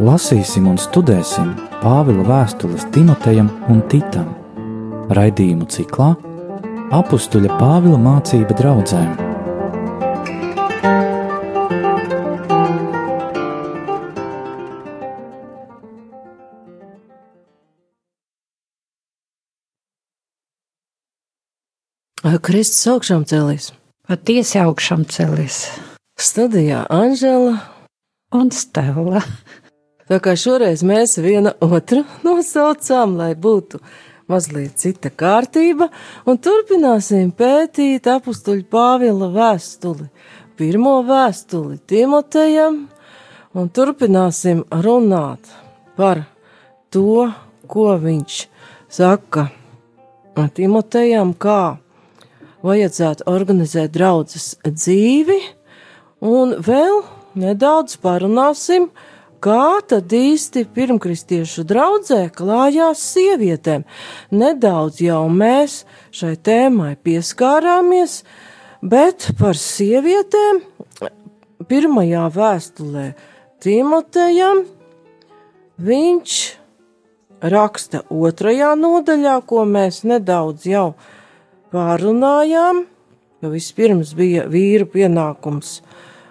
Lasīsim un studēsim Pāvila vēstules Timotejam un Titam. Raidījumu ciklā Apstuļa Pāvila mācība draudzēm. Kristus augšām cēlīs. Patiesi augšām cēlīs. Studijā Anžela un Stela. Tā kā šoreiz mēs viena otru nosaucām, lai būtu mazliet cita kārtība, un turpināsim pētīt apstuļu Pāvila vēstuli, pirmo vēstuli Timotejam, un turpināsim runāt par to, ko viņš saka Timotejam, kā vajadzētu organizēt draudzes dzīvi, un vēl nedaudz parunāsim, kā tad īsti pirmkristiešu draudzē klājās sievietēm. Nedaudz jau mēs šai tēmai pieskārāmies, bet par sievietēm pirmajā vēstulē Timotejam viņš raksta otrajā nodaļā, ko mēs nedaudz jau pārunājām, ka vispirms bija vīru pienākums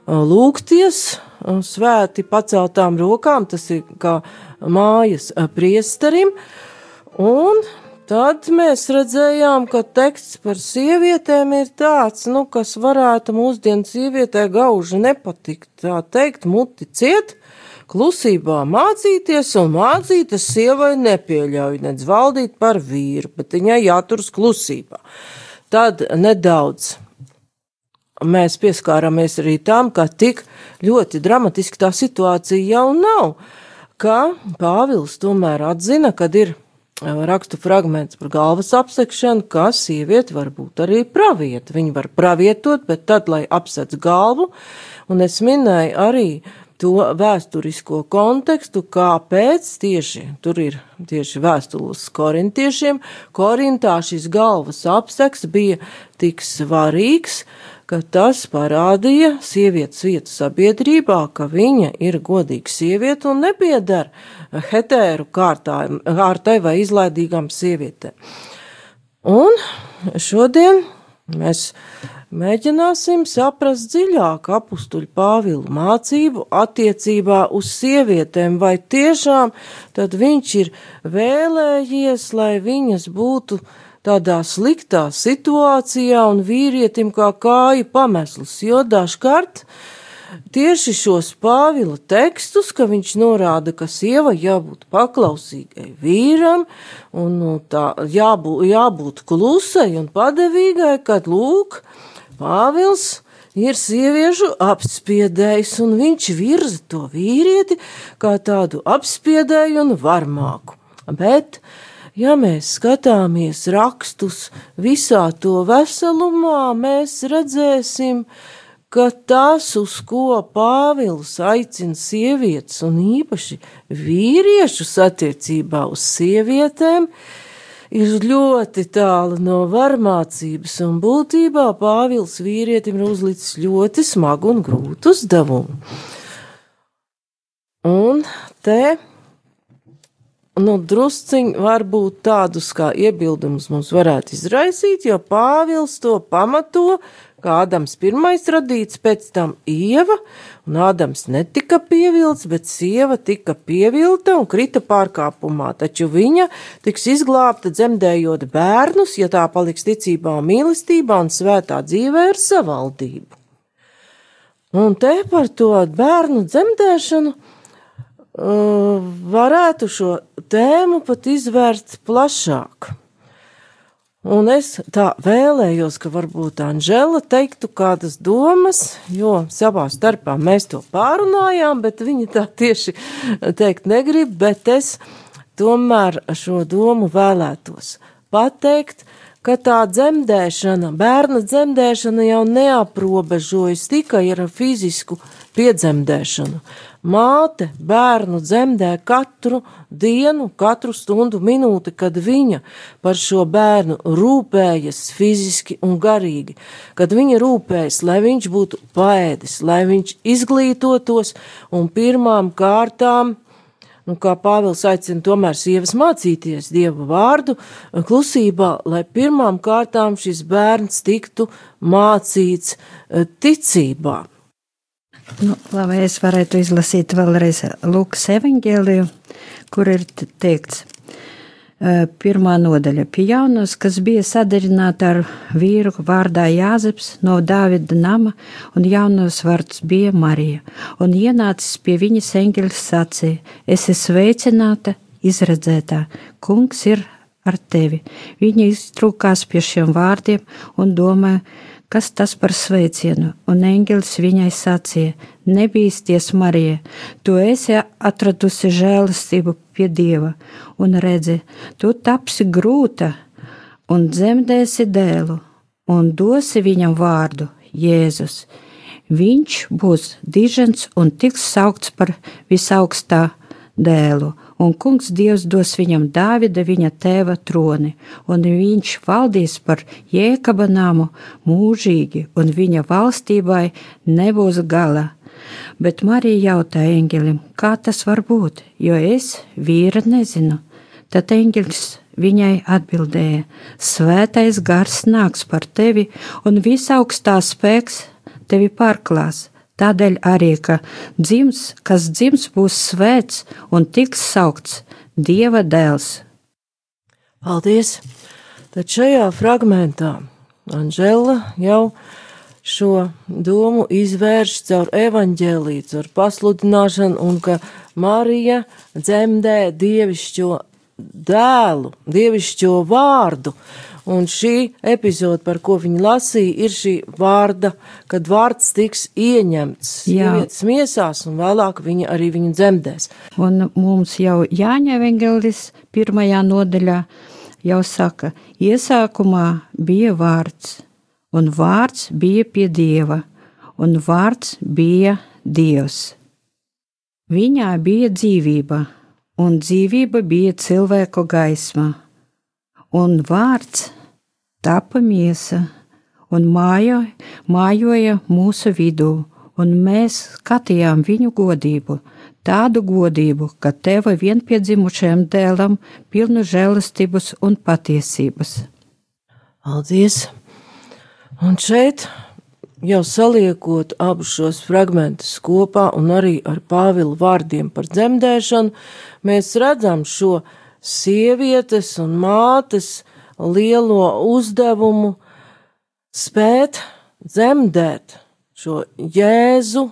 lūgties svēti paceltām rokām, tas ir kā mājas priesterim, un tad mēs redzējām, ka teksts par sievietēm ir tāds, nu, kas varētu mūsdienu sievietē gauži nepatikt, tā teikt, muti ciet, klusībā mācīties, un mācītas sievai nepieļauj nedz valdīt par vīru, bet viņai jāturas klusībā. Tad nedaudz mēs pieskārāmies arī tam, ka tik ļoti dramatiski tā situācija jau nav, ka Pāvils tomēr atzina, kad ir rakstu fragments par galvas apsekšanu, ka sieviete var būt arī pravieta. Viņa var pravietot, bet tad, lai apsec galvu, un es minēju arī to vēsturisko kontekstu, kāpēc tieši tur ir tieši vēstules korintiešiem. Korintā šis galvas apseks bija tik svarīgs, ka tas parādīja sievietes vietu sabiedrībā, ka viņa ir godīga sieviete un nepiedara hetēru kārtā, kārtai vai izlaidīgām sievietēm. Un šodien mēs Mēģināsim saprast dziļāk apstuļu Pāvilu mācību attiecībā uz sievietēm, vai tiešām tad viņš ir vēlējies, lai viņas būtu tādā sliktā situācijā un vīrietim kā kāju pamesls, jo dažkārt tieši šos Pāvila tekstus, ka viņš norāda, ka sieva jābūt paklausīgai vīram un nu, tā jābūt, jābūt klusai un padevīgai, kad lūk, Pāvils ir sieviešu apspiedējs, un viņš virza to vīrieti kā tādu apspiedēju un varmāku. Bet, ja mēs skatāmies rakstus visā to veselumā, mēs redzēsim, ka tas, uz ko Pāvils aicina sievietes un īpaši vīriešus attiecībā uz sievietēm, ir ļoti tālu no varmācības, un būtībā Pāvils vīrietim ir uzlicis ļoti smagu un grūtu uzdevumu. Un te, nu, drusciņi varbūt tādus kā iebildumus mums varētu izraisīt, jo Pāvils to pamato kā Ādams pirmais radīts, pēc tam Ieva, un Ādams netika pievilts, bet sieva tika pievilta un krita pārkāpumā, taču viņa tiks izglābta dzemdējot bērnus, ja tā paliks ticībā un mīlestībā un svētā dzīvē ar savaldību. Un te par to bērnu dzemdēšanu varētu šo tēmu pat izvērst plašāk. Un es tā vēlējos, ka varbūt Anžela teiktu kādas domas, jo savā starpā mēs to pārunājām, bet viņa tā tieši teikt negrib, bet es tomēr šo domu vēlētos pateikt, ka tā dzemdēšana, bērna dzemdēšana jau neaprobežojas tikai ar fizisku piedzemdēšanu. Māte bērnu dzemdē katru dienu, katru stundu, minūti, kad viņa par šo bērnu rūpējas fiziski un garīgi, kad viņa rūpējas, lai viņš būtu paēdis, lai viņš izglītotos un pirmām kārtām nu, kā Pāvils aicina tomēr sievas mācīties Dieva vārdu klusībā, lai pirmām kārtām šis bērns tiktu mācīts eh, ticībā. Nu, labi, es varētu izlasīt vēlreiz Lūkas evaņģēliju, kur ir teikts, pirmā nodaļa. Pie jaunas, kas bija sadarināta ar vīru vārdā Jāzeps no Dāvida nama, un jaunos vārds bija Marija, un ienācis pie viņas eņģeļs sacīja, es esmu sveicināta, izredzētā, kungs ir ar tevi. Viņa iztrūkās pie šiem vārdiem un domāja, kas tas par sveicienu, un eņģelis viņai sacīja: Nebīsties, Marija, tu esi atradusi žēlastību pie Dieva, un redzi, tu tapsi grūta un dzemdēsi dēlu, un dosi viņam vārdu Jēzus. Viņš būs dižens un tiks saukts par visaugstā dēlu, un kungs Dievs dos viņam Dāvida viņa tēva troni, un viņš valdīs par Jēkaba namu mūžīgi, un viņa valstībai nebūs gala. Bet Marija jautāja eņģelim, kā tas var būt, jo es vīra nezinu. Tad eņģelis viņai atbildēja: Svētais gars nāks par tevi, un visaugstā spēks tevi pārklās Tādēļ arī, ka dzims, kas dzims, būs svēts un tiks saukts Dieva dēls. Paldies! Tad šajā fragmentā Anžela jau šo domu izvērš caur evaņģēlīju, caur pasludināšanu, un ka Marija dzemdē dievišķo dēlu, dievišķo vārdu. Un šī epizode, par ko viņi lasīja, ir šī vārda, kad vārds tiks ieņemts sievietes miesās, un vēlāk viņa arī viņu dzemdēs. Un mums jau Jāņa Evangelis pirmajā nodaļā jau saka, iesākumā bija vārds, un vārds bija pie Dieva, un vārds bija Dievs. Viņā bija dzīvība, un dzīvība bija cilvēku gaisma, un vārds tapa miesa un mājo, mājoja mūsu vidū, un mēs skatījām viņu godību, tādu godību, ka teva vienpiedzimušajam dēlam pilnu žēlastības un patiesības. Paldies! Un šeit, jau saliekot abus šos fragmentus kopā un arī ar Pāvila vārdiem par dzemdēšanu, mēs redzam šo sievietes un mātes lielo uzdevumu spēt dzemdēt šo Jēzu,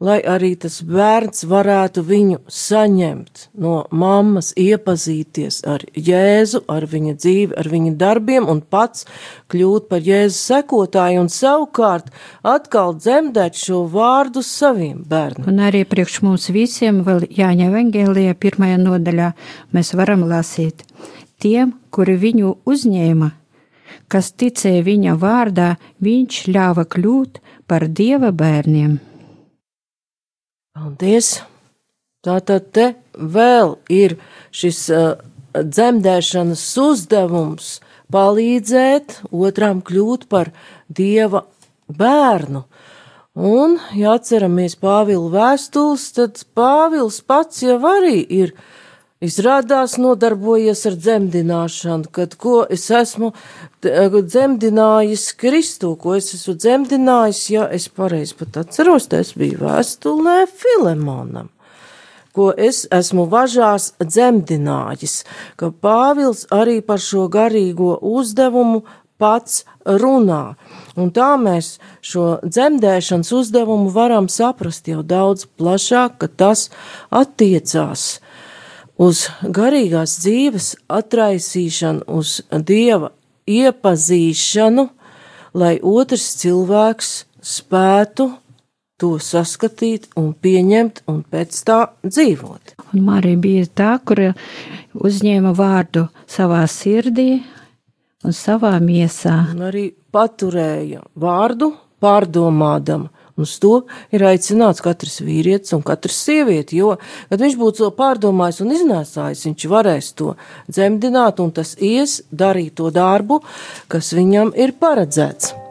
lai arī tas bērns varētu viņu saņemt no mammas, iepazīties ar Jēzu, ar viņa dzīvi, ar viņa darbiem un pats kļūt par Jēzus sekotāju un savukārt atkal dzemdēt šo vārdu saviem bērniem. Un arī priekš mums visiem vēl Jāņa Evangelijā pirmajā nodaļā mēs varam lasīt – Tiem, kuri viņu uzņēma, kas ticēja viņa vārdā, viņš ļāva kļūt par dieva bērniem. Paldies! Tātad te vēl ir šis uh, dzemdēšanas uzdevums palīdzēt otram kļūt par dieva bērnu. Un, ja atceramies Pāvila vēstules, tad Pāvils pats jau arī ir uh, Izrādās nodarbojies ar dzemdināšanu, kad ko es esmu dzemdinājis Kristu, ko es esmu dzemdinājis, ja es pareizi pat atceros, tas bija vēstulē Filemonam, ko es esmu važās dzemdinājis, ka Pāvils arī par šo garīgo uzdevumu pats runā. Un tā mēs šo dzemdēšanas uzdevumu varam saprast jau daudz plašāk, ka tas attiecās uz garīgās dzīves atraisīšanu, uz dieva iepazīšanu, lai otrs cilvēks spētu to saskatīt un pieņemt un pēc tā dzīvot. Un Marija bija tā, kur uzņēma vārdu savā sirdī un savā miesā. Un arī paturēja vārdu pārdomādama Uz to ir aicināts katrs vīrietis un katrs sieviete, jo, kad viņš būtu to pārdomājis un iznēsājis, viņš varēs to dzemdināt un tas ies darīt to darbu, kas viņam ir paredzēts.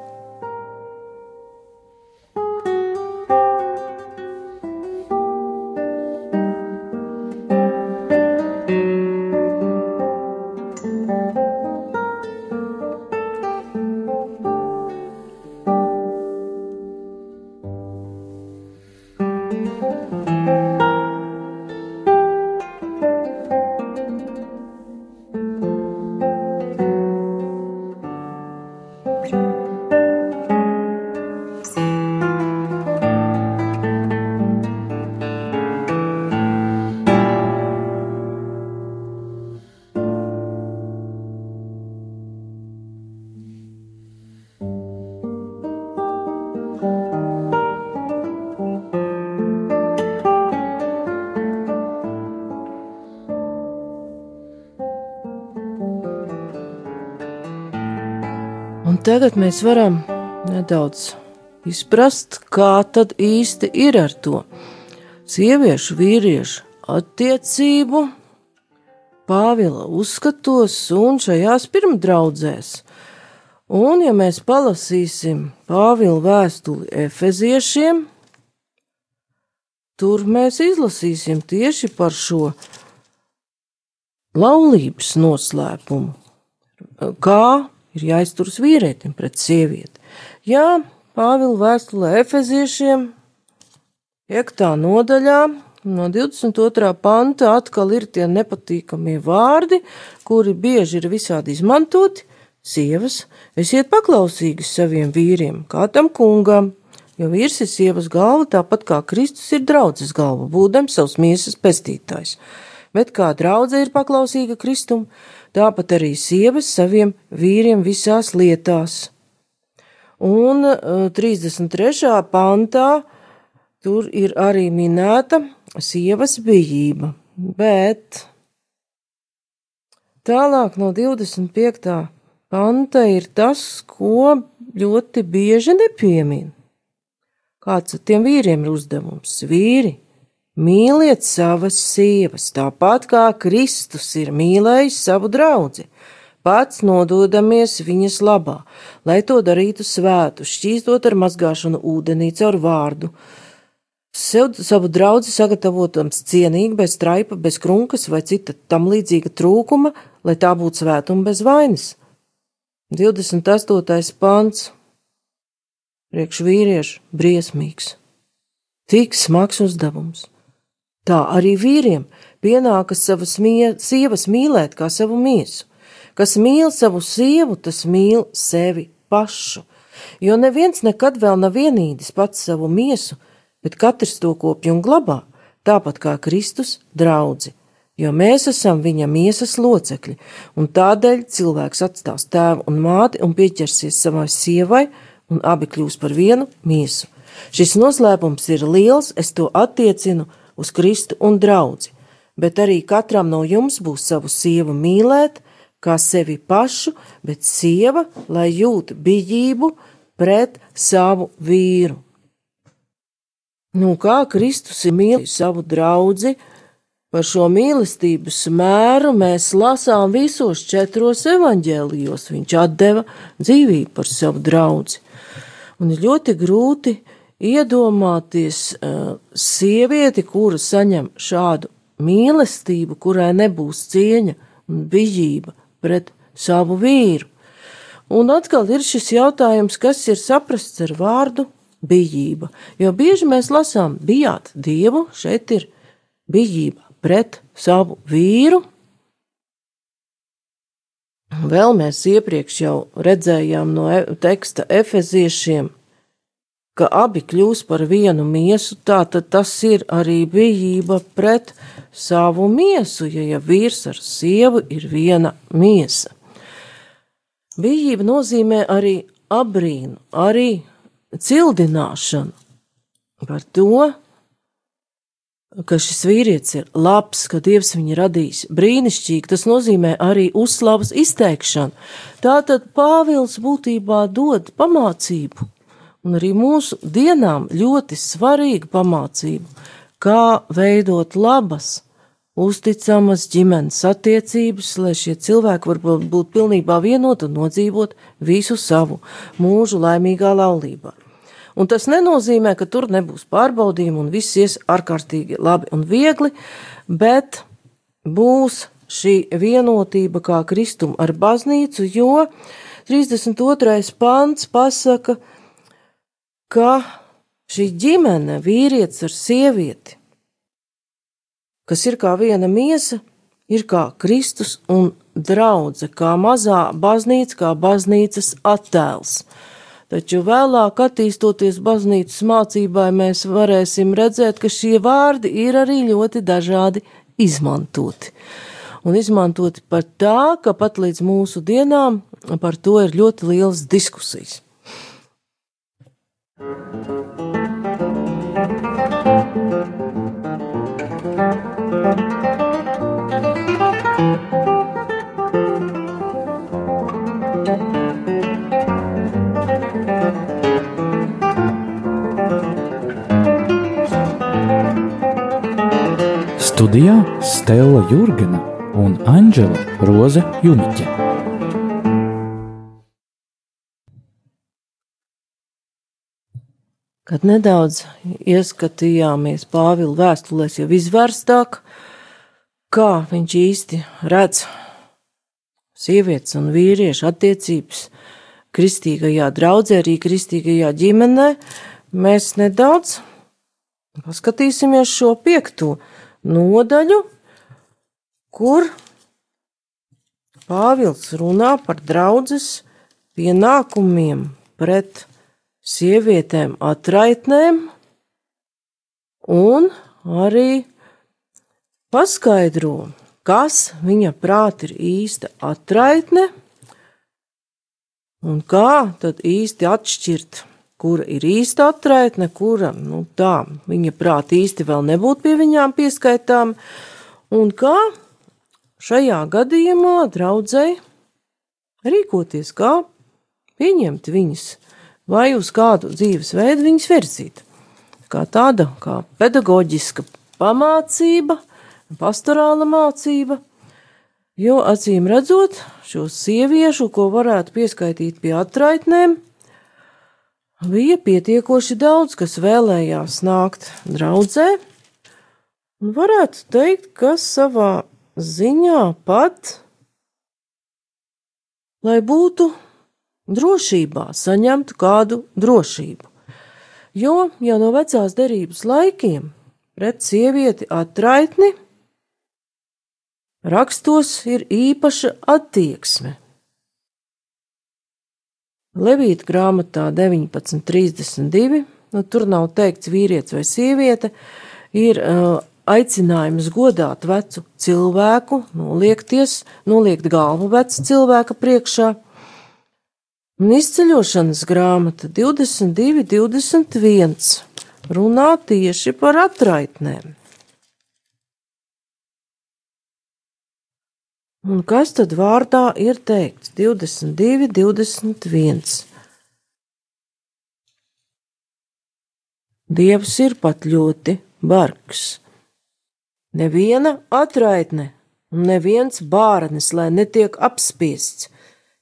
Un tagad mēs varam nedaudz izprast, kā tad īsti ir ar to sieviešu, vīriešu attiecību, Pāvila uzskatos un šajās pirmdraudzēs. Un, ja mēs palasīsim Pāvila vēstuli Efeziešiem, tur mēs izlasīsim tieši par šo laulības noslēpumu. Kā ir jāizturas vīrietim pret sievieti. Jā, Pāvila vēstulē Efeziešiem, 5. nodaļā, no 22. panta atkal ir tie nepatīkamie vārdi, kuri bieži ir visādi izmantoti. Sievas, esiet paklausīgas saviem vīriem, kā tam kungam, jo vīrs ir sievas galva, tāpat kā Kristus ir draudzes galva, būdams savs miesas pestītājs. Bet kā draudze ir paklausīga Kristum, tāpat arī sievas saviem vīriem visās lietās. Un 33. pantā tur ir arī minēta sievas bijība, bet tālāk no 25. Panta ir tas, ko ļoti bieži nepiemin. Kāds tiem vīriem ir uzdevums? Vīri, mīliet savas sievas, tāpat kā Kristus ir mīlējis savu draugu, pats nododamies viņas labā, lai to darītu svētu, šķīstot ar mazgāšanu ūdenī caur vārdu, sev savu draugu sagatavotams cienīgi, bez straipa, bez krunkas vai cita tam līdzīga trūkuma, lai tā būtu svētuma bez vainas. 28. pants priekš vīriešu briesmīgs, tik smags uzdevums. Tā arī vīriem pienākas savas mie, sievas mīlēt kā savu miesu. Kas mīl savu sievu, tas mīl sevi pašu, jo neviens nekad vēl nav vienīdis pats savu miesu, bet katrs to kopj un glabā, tāpat kā Kristus draudzi, jo mēs esam viņa miesas locekļi, un tādēļ cilvēks atstās tēvu un māti un pieķersies savai sievai, un abi kļūs par vienu miesu. Šis noslēpums ir liels, es to attiecinu uz Kristu un draudzi, bet arī katram no jums būs savu sievu mīlēt, kā sevi pašu, bet sieva, lai jūt bijību pret savu vīru. Nu, kā Kristus ir mīlējis savu draugu, par šo mīlestības mēru mēs lasām visos četros evaņģēlijos. Viņš deva dzīvību par savu draugu. Un ir ļoti grūti iedomāties uh, sievieti, kura saņem šādu mīlestību, kurai nebūs cieņa un bijība pret savu vīru. Un atkal ir šis jautājums, kas ir saprasts ar vārdu bijība. Jo bieži mēs lasām, bijāt dievu, šeit ir bijība pret savu vīru. Vēl mēs iepriekš jau redzējām no e, teksta efeziešiem, ka abi kļūs par vienu miesu, tā tad tas ir arī bijība pret savu miesu, ja, ja vīrs ar sievu ir viena miesa. Bijība nozīmē arī abrīnu, arī cildināšanu par to, ka šis vīrietis ir labs, ka Dievs viņu radījis brīnišķīgi, tas nozīmē arī uzslavas izteikšanu. Tātad Pāvils būtībā dod pamācību, un arī mūsu dienām ļoti svarīgu pamācību, kā veidot labas, uzticamas ģimenes attiecības, lai šie cilvēki var būt pilnībā vienoti un nodzīvot visu savu mūžu laimīgā laulībā. Un tas nenozīmē, ka tur nebūs pārbaudījumi un viss ies ārkārtīgi labi un viegli, bet būs šī vienotība kā kristuma ar baznīcu, jo 32. pants pasaka, ka šī ģimene, vīrietis ar sievieti, kas ir kā viena miesa, ir kā Kristus un draudze, kā mazā baznīca, kā baznīcas attēls. Taču vēlāk, attīstoties baznīcas mācībai, mēs varēsim redzēt, ka šie vārdi ir arī ļoti dažādi izmantoti. Un izmantoti pat tā, ka pat līdz mūsu dienām par to ir ļoti lielas diskusijas. Studijā Stela Jurgena un Anģela Roze Juniķe. Kad nedaudz ieskatījāmies Pāvila vēstulēs jau izvērstāk, kā viņš īsti redz sievietes un vīriešu attiecības kristīgajā draudzē, arī kristīgajā ģimenē, mēs nedaudz paskatīsimies šo piekto nodaļu, kur Pāvils runā par draudzes pienākumiem pret sievietēm atraitnēm un arī paskaidro, kas viņa prāt ir īsta atraitne un kā tad īsti atšķirt kura ir īsta atraitne, kura, nu tā, viņa prāt īsti vēl nebūtu pie viņām pieskaitām, un kā šajā gadījumā draudzēji rīkoties, kā pieņemt viņas, vai uz kādu dzīvesveidu viņas virzīt. Kā tāda, kā pedagoģiska pamācība, pastorāla mācība, jo acīm redzot šo sieviešu, ko varētu pieskaitīt pie atraitnēm, bija pietiekoši daudz, kas vēlējās nākt draudzē, un varētu teikt, ka savā ziņā pat, lai būtu drošībā, saņemtu kādu drošību. Jo jau no vecās derības laikiem pret sievieti atraitni rakstos ir īpaša attieksme. Levīta grāmatā 1932, nu, tur nav teikts vīrietis vai sieviete, ir uh, aicinājums godāt vecu cilvēku, noliekties, noliekt galvu veca cilvēka priekšā. Un izceļošanas grāmata 22, 21 runā tieši par atraitnēm. Un kas tad vārdā ir teikts? 22, 21. Dievs ir pat ļoti bargs. Neviena atraitne un neviens bārnis, lai netiek apspiests.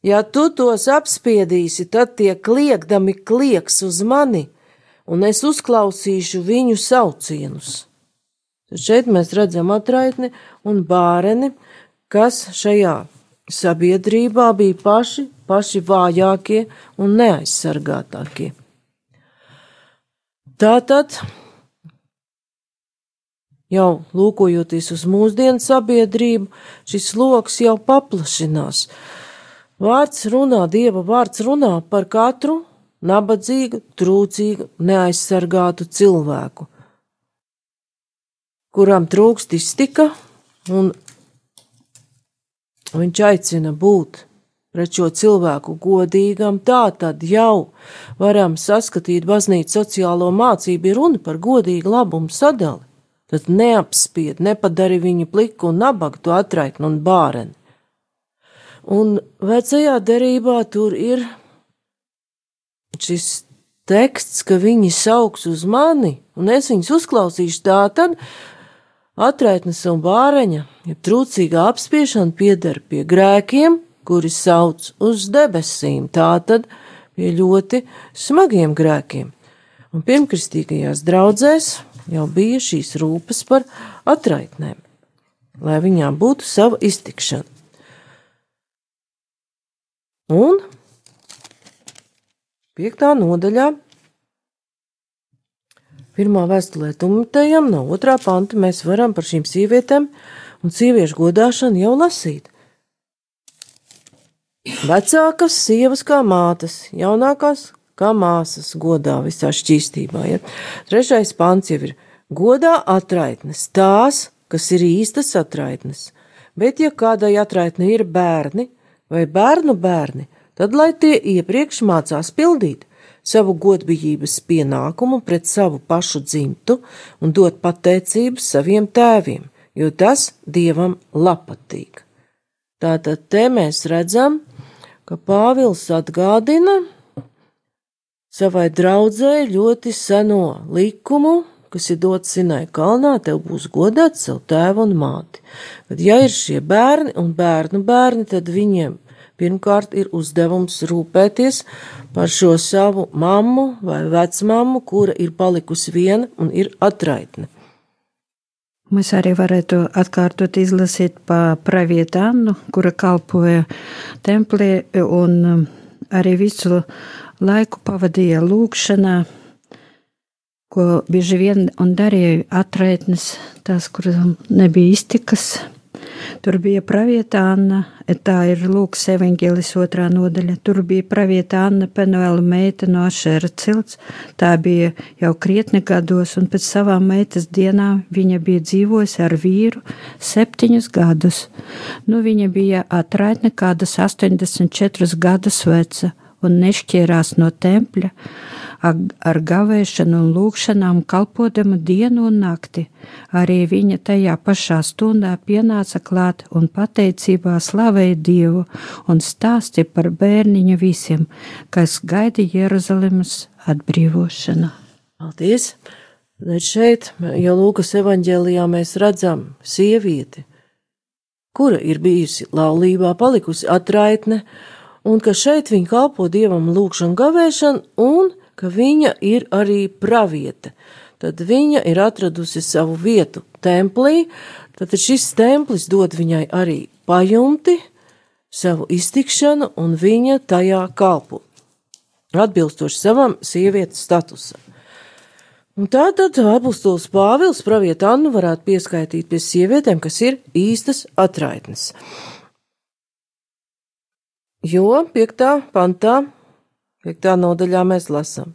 Ja tu tos apspiedīsi, tad tie kliegdami klieks uz mani, un es uzklausīšu viņu saucienus. Šeit mēs redzam atraitni un bāreni, kas šajā sabiedrībā bija paši, paši vājākie un neaizsargātākie. Tātad, jau lūkojoties uz mūsdienu sabiedrību, šis lokus jau paplašinās. Vārds runā, Dieva vārds runā par katru nabadzīgu, trūcīgu, neaizsargātu cilvēku, kuram trūkst iztika un Viņš aicina būt pret šo cilvēku godīgam, tā tad jau varam saskatīt baznīcas sociālo mācību, ir runa par godīgu labumu sadali. Tad neapspied, nepadari viņu pliku un nabagu, to atraitni un bāreni. Un vecajā derībā tur ir šis teksts, ka viņi sauks uz mani, un es viņus uzklausīšu tā, tad Atraitnes un bāreņa, ja trūcīgā apspiešana pieder pie grēkiem, kuri sauc uz debesīm, tātad pie ļoti smagiem grēkiem. Un pirmkristīgajās draudzēs jau bija šīs rūpes par atraitnēm, lai viņām būtu sava iztikšana. Un piektā nodaļā pirmā vēstulē Timotejam, no otrā panta mēs varam par šīm sievietēm un sieviešu godāšanu jau lasīt. Vecākas sievas kā mātes, jaunākās kā māsas godā visā šķīstībā. Ja? Trešais pants jau ir godā atraitnes, tās, kas ir īstas atraitnes. Bet, ja kādai atraitne ir bērni vai bērnu bērni, tad lai tie iepriekš mācās pildīt savu godbijības pienākumu pret savu pašu dzimtu un dot pateicību saviem tēviem, jo tas dievam patīk. Tātad te mēs redzam, ka Pāvils atgādina savai draudzēji ļoti seno likumu, kas ir dots Sinai kalnā, tev būs godāts savu tēvu un māti. Kad ja ir šie bērni un bērnu bērni, tad viņiem pirmkārt ir uzdevums rūpēties par šo savu mammu vai vecmammu, kura ir palikusi viena un ir atraitne. Mēs arī varētu atkārtot izlasīt pa pravietu Annu, kura kalpoja templī un um, arī visu laiku pavadīja lūkšanā, ko bieži vien un darīja atraitnes, tās, kuras nebija iztikas Tur bija pravieta Anna, tā ir Lūks evaņģēlis otrā nodaļa. Tur bija pravieta Anna Penuela meita no Ašēra cilts. Tā bija jau krietni gados, un pēc savām meitas dienām viņa bija dzīvojusi ar vīru septiņus gadus. Nu, viņa bija atraitne kādas 84 gadus veca un nešķērās no tempļa ar gavēšanu un lūgšanām kalpodama dienu un nakti. Arī viņa tajā pašā stundā pienāca klāt un pateicībā slavēja Dievu un stāsti par bērniņu visiem, kas gaida Jeruzalemes atbrīvošanu. Paldies! Bet šeit, jau Lūkas evanģēlijā, mēs redzam sievieti, kura ir bijusi laulībā, palikusi atraitne, un ka šeit viņa kalpo dievam lūgšanu gavēšanu un ka viņa ir arī praviete. Tad viņa ir atradusi savu vietu templī, tad šis templis dod viņai arī pajumti, savu iztikšanu, un viņa tajā kalpo. Atbilstoši savam sievietes statusam. Un tātad apustulis Pāvils pravieta Annu varētu pieskaitīt pie sievietēm, kas ir īstas atraitnes. Jo piektā pantā Piektā nodaļā mēs lasām.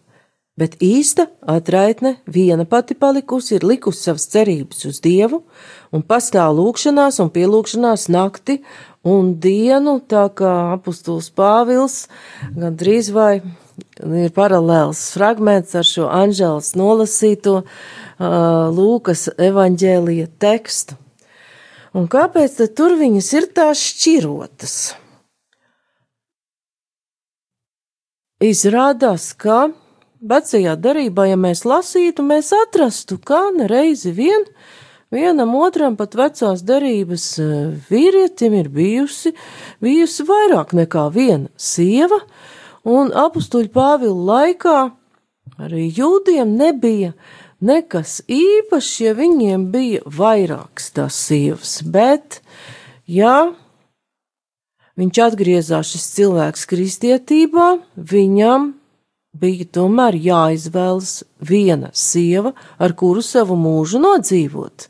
Bet īsta atraitne viena pati palikusi, ir likusi savas cerības uz Dievu un pastāv lūkšanās un pielūkšanās nakti un dienu, tā kā apustuls Pāvils gandrīz vai ir paralēls fragments ar šo Anžēlas nolasīto uh, Lūkas evaņģēlija tekstu. Un kāpēc tad tur viņas ir tās šķirotas? Izrādās, ka vecajā darbā, ja mēs lasītu, mēs atrastu, kā nereizi vien vienam otram pat vecās derības e, vīrietim ir bijusi, bijusi vairāk nekā viena sieva, un apstuļu Pāvila laikā arī jūdiem nebija nekas īpašs, ja viņiem bija vairākas tās sievas, bet, ja viņš atgriezās šis cilvēks kristietībā, viņam bija tomēr jāizvēlas viena sieva, ar kuru savu mūžu nodzīvot.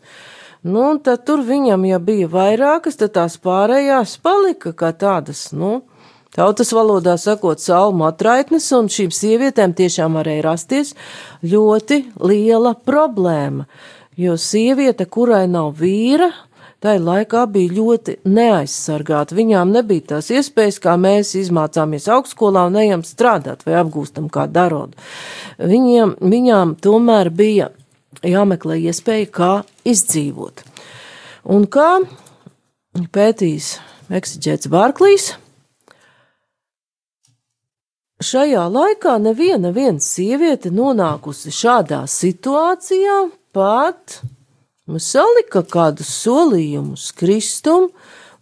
Nu, un tad tur viņam, ja bija vairākas, tad tās pārējās palika kā tādas, nu, tautas valodā sakot, salmu atraitnes, un šīm sievietēm tiešām varēja rasties ļoti liela problēma, jo sieviete, kurai nav vīra, tai laikā bija ļoti neaizsargāti. Viņām nebija tās iespējas, kā mēs izmācāmies augstskolā un ejam strādāt vai apgūstam kā darodu. Viņiem, viņām tomēr bija jāmeklē iespēja, kā izdzīvot. Un kā pētīs Meksiķēts Barklīs, Šajā laikā neviena viena sieviete nonākusi šādā situācijā pat salika kādus solījumus Kristum,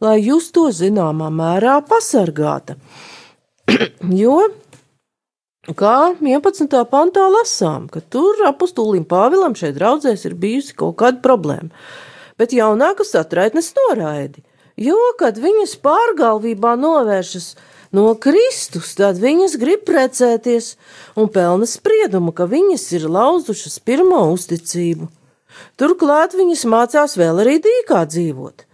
lai justo zināmā mērā pasargāta. jo, kā 11. pantā lasām, ka tur apustūlim Pāvilam šeit draudzēs ir bijusi kaut kāda problēma, bet jaunākas atraitnes noraidi, jo, kad viņas pārgalvībā novēršas no Kristus, tad viņas grib precēties un pelna spriedumu, ka viņas ir lauzušas pirmo uzticību. Turklāt viņas mācās vēl arī dīkā dzīvot,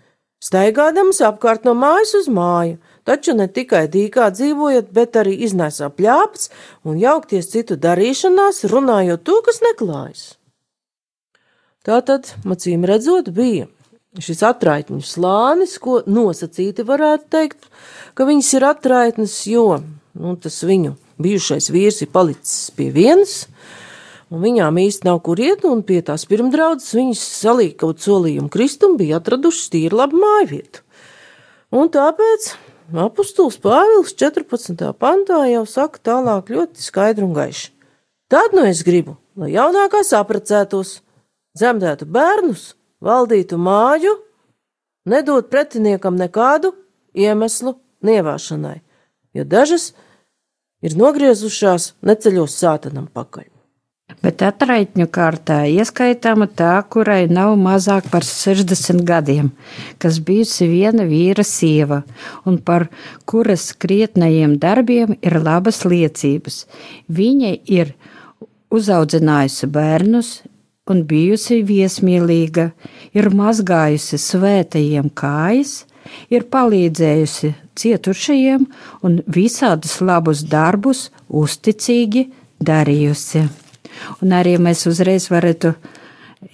staigādamas apkārt no mājas uz māju, taču ne tikai dīkā dzīvojot, bet arī iznēsā pļāpts un jaukties citu darīšanās, runājot to, kas neklājas. Tā tad, acīm redzot, bija šis atraitņu slānis, ko nosacīti varētu teikt, ka viņas ir atraitnes, jo nu, tas viņu bijušais vīrs ir palicis pie vienas, un viņām īsti nav kur iet, un pie tās pirmdraudzes viņas salīja kaut solījumu kristumu, bija atradušas tīri labu māju vietu. Un tāpēc apustulis Pāvils 14. pantā jau saka tālāk ļoti skaidri un gaiši. Tad nu es gribu, lai jaunākās aprecētos, dzemdētu bērnus, valdītu māju, nedot pretiniekam nekādu iemeslu nievāšanai, jo dažas ir nogriezušās neceļos sātanam pakaļ. Bet atraitņu kārtā ieskaitāma tā, kurai nav mazāk par 60 gadiem, kas bijusi viena vīra sieva, un par kuras krietnajiem darbiem ir labas liecības. Viņa ir uzaudzinājusi bērnus, un bijusi viesmīlīga, ir mazgājusi svētajiem kājas, ir palīdzējusi cietušajiem un visādus labus darbus uzticīgi darījusi. Un arī mēs uzreiz varētu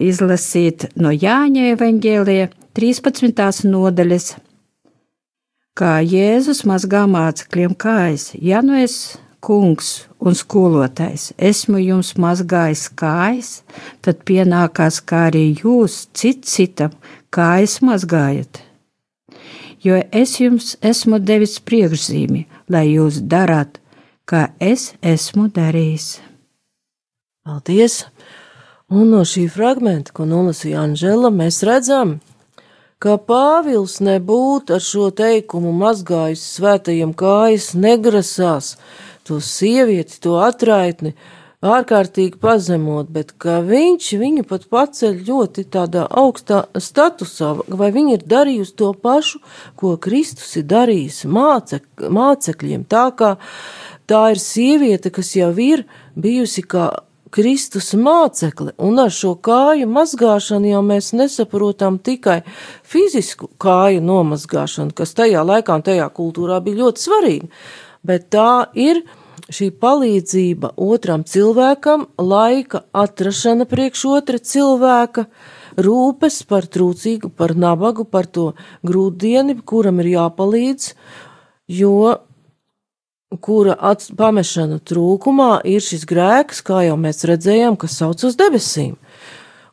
izlasīt no Jāņa evaņģēlija 13. nodaļas, kā Jēzus mazgā mācekļiem kājas. Ja nu es kungs un skolotājs, esmu jums mazgājis kājas, tad pienākās, kā arī jūs cits citam kājas mazgājat. Jo es jums esmu devis priekšzīmi, lai jūs darāt, kā es esmu darījis. Paldies! Un no šī fragmenta, ko nolasīja Anžela, mēs redzam, ka Pāvils nebūtu ar šo teikumu mazgājis svētajiem kājas, negrasās, to sievieti, to atraitni ārkārtīgi pazemot, bet ka viņš viņu pat paceļ ļoti tādā augstā statusā, vai viņa ir darījusi to pašu, ko Kristus ir darījis mācek, mācekļiem, tā kā tā ir sieviete, kas jau ir bijusi kā Kristus mācekli, un ar šo kāju mazgāšanu jau mēs nesaprotam tikai fizisku kāju nomazgāšanu, kas tajā laikā un tajā kultūrā bija ļoti svarīga, bet tā ir šī palīdzība otram cilvēkam, laika atrašana priekš otra cilvēka, rūpes par trūcīgu, par nabagu, par to grūtdieni, kuram ir jāpalīdz, jo kura pamešana trūkumā ir šis grēks, kā jau mēs redzējām, kas sauc uz debesīm.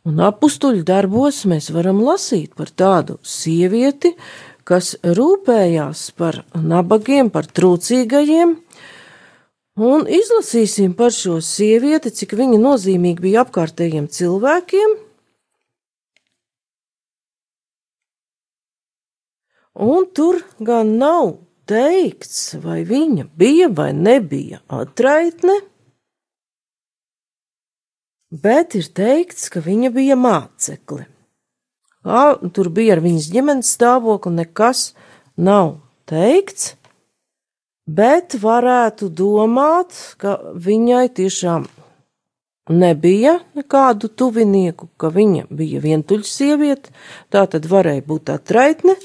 Un apstuļu darbos mēs varam lasīt par tādu sievieti, kas rūpējās par nabagiem, par trūcīgajiem, Un izlasīsim par šo sievieti, cik viņa nozīmīga bija apkārtējiem cilvēkiem. Un tur gan nav teikts, vai viņa bija vai nebija atraitne, bet ir teikts, ka viņa bija mācekle. Tur bija ar viņas ģimenes stāvokli, nekas nav teikts bet varētu domāt, ka viņai tiešām nebija nekādu tuvinieku, ka viņa bija vientuļa sieviete, tā tad varēja būt atraitne,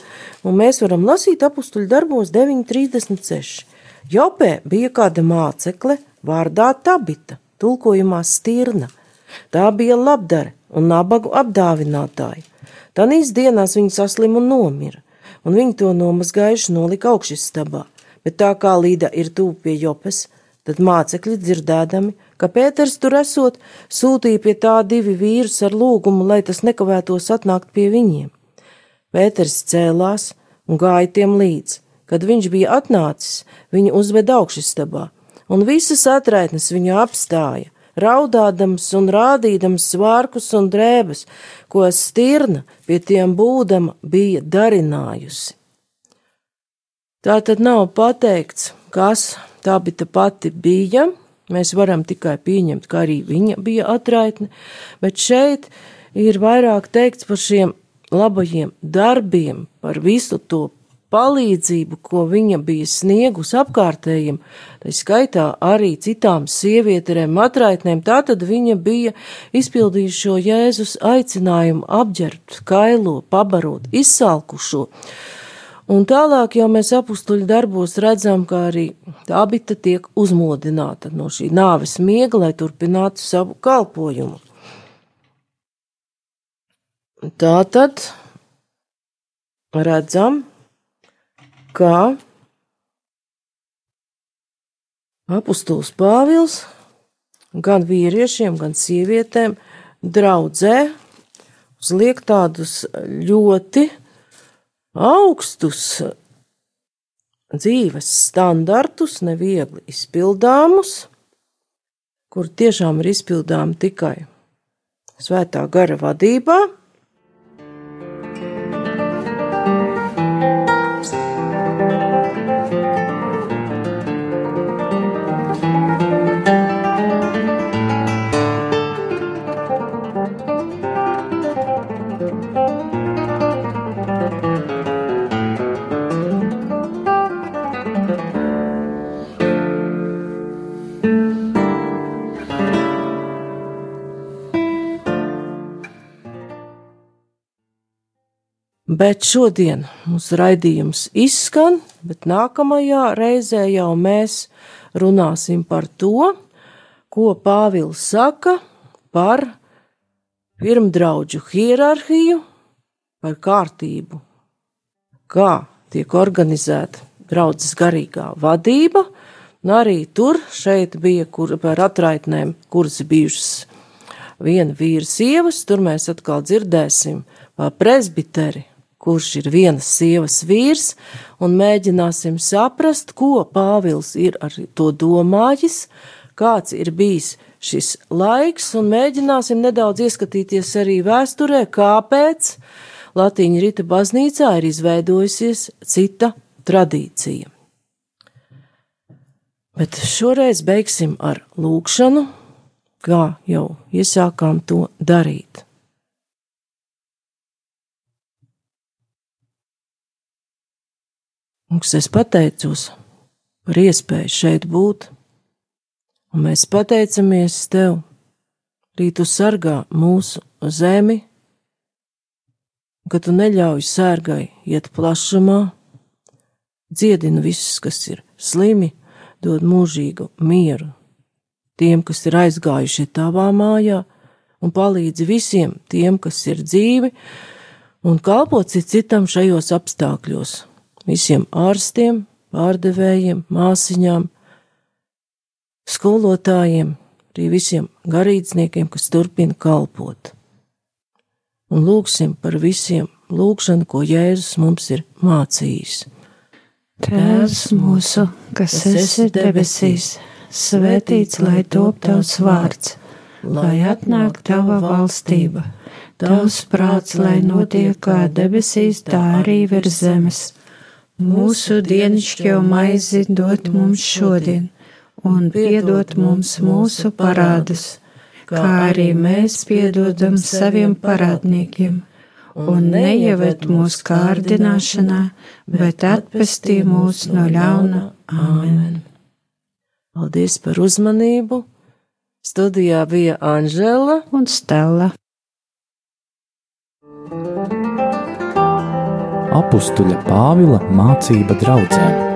un mēs varam lasīt apustuļu darbos 9.36. Jopē bija kāda mācekle vārdā Tabita, tulkojumā stirna. Tā bija labdare un nabagu apdāvinātāja. Tanīs dienās viņa saslim un nomira, un viņi to nomazgājuši nolika augšistabā bet tā kā Līda ir tuvu pie Jopes, tad mācekļi dzirdēdami, ka Pēters tur esot, sūtīja pie tā divi vīrus ar lūgumu, lai tas nekavētos atnākt pie viņiem. Pēters cēlās un gāja tiem līdzi. Kad viņš bija atnācis, viņu uzveda augšstabā, un visas atraitnes viņu apstāja, raudādams un rādīdams svārkus un drēbes, ko stirna pie tiem būdama bija darinājusi. Tā tad nav pateikts, kas tā bija pati bija. Mēs varam tikai pieņemt, ka arī viņa bija atraitne, bet šeit ir vairāk teikts par šiem labajiem darbiem, par visu to palīdzību, ko viņa bija sniegus apkārtējiem, tā skaitā arī citām sievietēm, matraitnēm, tātad viņa bija izpildījuši šo Jēzus aicinājumu apģērbt, kailo, pabarot, izsalkušo. Un tālāk jau mēs apstuļu darbos redzam, ka arī abita tiek uzmodināta no šī nāves miega, lai turpinātu savu kalpojumu. Tā tad redzam, ka apustulis Pāvils gan vīriešiem, gan sievietēm draudzē uzliek tādus ļoti augstus. Dzīves standartus, neviegli izpildāmus, kur tiešām ir izpildāmi tikai svētā gara vadībā Bet šodien mūsu raidījums izskan, bet nākamajā reizē jau mēs runāsim par to, ko Pāvils saka par pirmdraudžu hierarhiju, par kārtību, kā tiek organizēta draudzes garīgā vadība, un arī tur šeit bija kur, par atraitnēm, kuras bijušas. Viena vīra sievas, tur mēs atkal dzirdēsim par presbiteri, kurš ir vienas sievas vīrs, un mēģināsim saprast, ko Pāvils ir ar to domājis, kāds ir bijis šis laiks, un mēģināsim nedaudz ieskatīties arī vēsturē, kāpēc Latīņa Rita baznīcā ir izveidojusies cita tradīcija. Bet šoreiz beigsim ar lūkšanu, kā jau iesākām to darīt. Kungs, es pateicos par iespēju šeit būt, un mēs pateicamies Tev, arī Tu sargā mūsu zemi, ka Tu neļauj sērgai iet plašumā, dziedini visus, kas ir slimi, dod mūžīgu mieru tiem, kas ir aizgājuši Tavā mājā, un palīdzi visiem tiem, kas ir dzīvi, un kalpot citam šajos apstākļos visiem ārstiem, pārdevējiem, māsiņām, skolotājiem, arī visiem garīdzniekiem, kas turpina kalpot. Un lūgsim par visiem lūgšanu, ko Jēzus mums ir mācījis. Tēvs mūsu, kas esi debesīs, svētīts lai top tavs vārds, lai atnāk tava valstība, tavs prāts, lai notiek kā debesīs, tā arī virs zemes Mūsu dienascho maizi dod mums šodien, un piedod mums mūsu parādus, kā arī mēs piedodam saviem parādniekiem, un neieved mūsu kārdināšanā, bet atpestī mūs no ļauna. Āmen! Paldies par uzmanību! Studijā bija Anžela un Stela. Apstuļa Pāvila mācība draudzēm.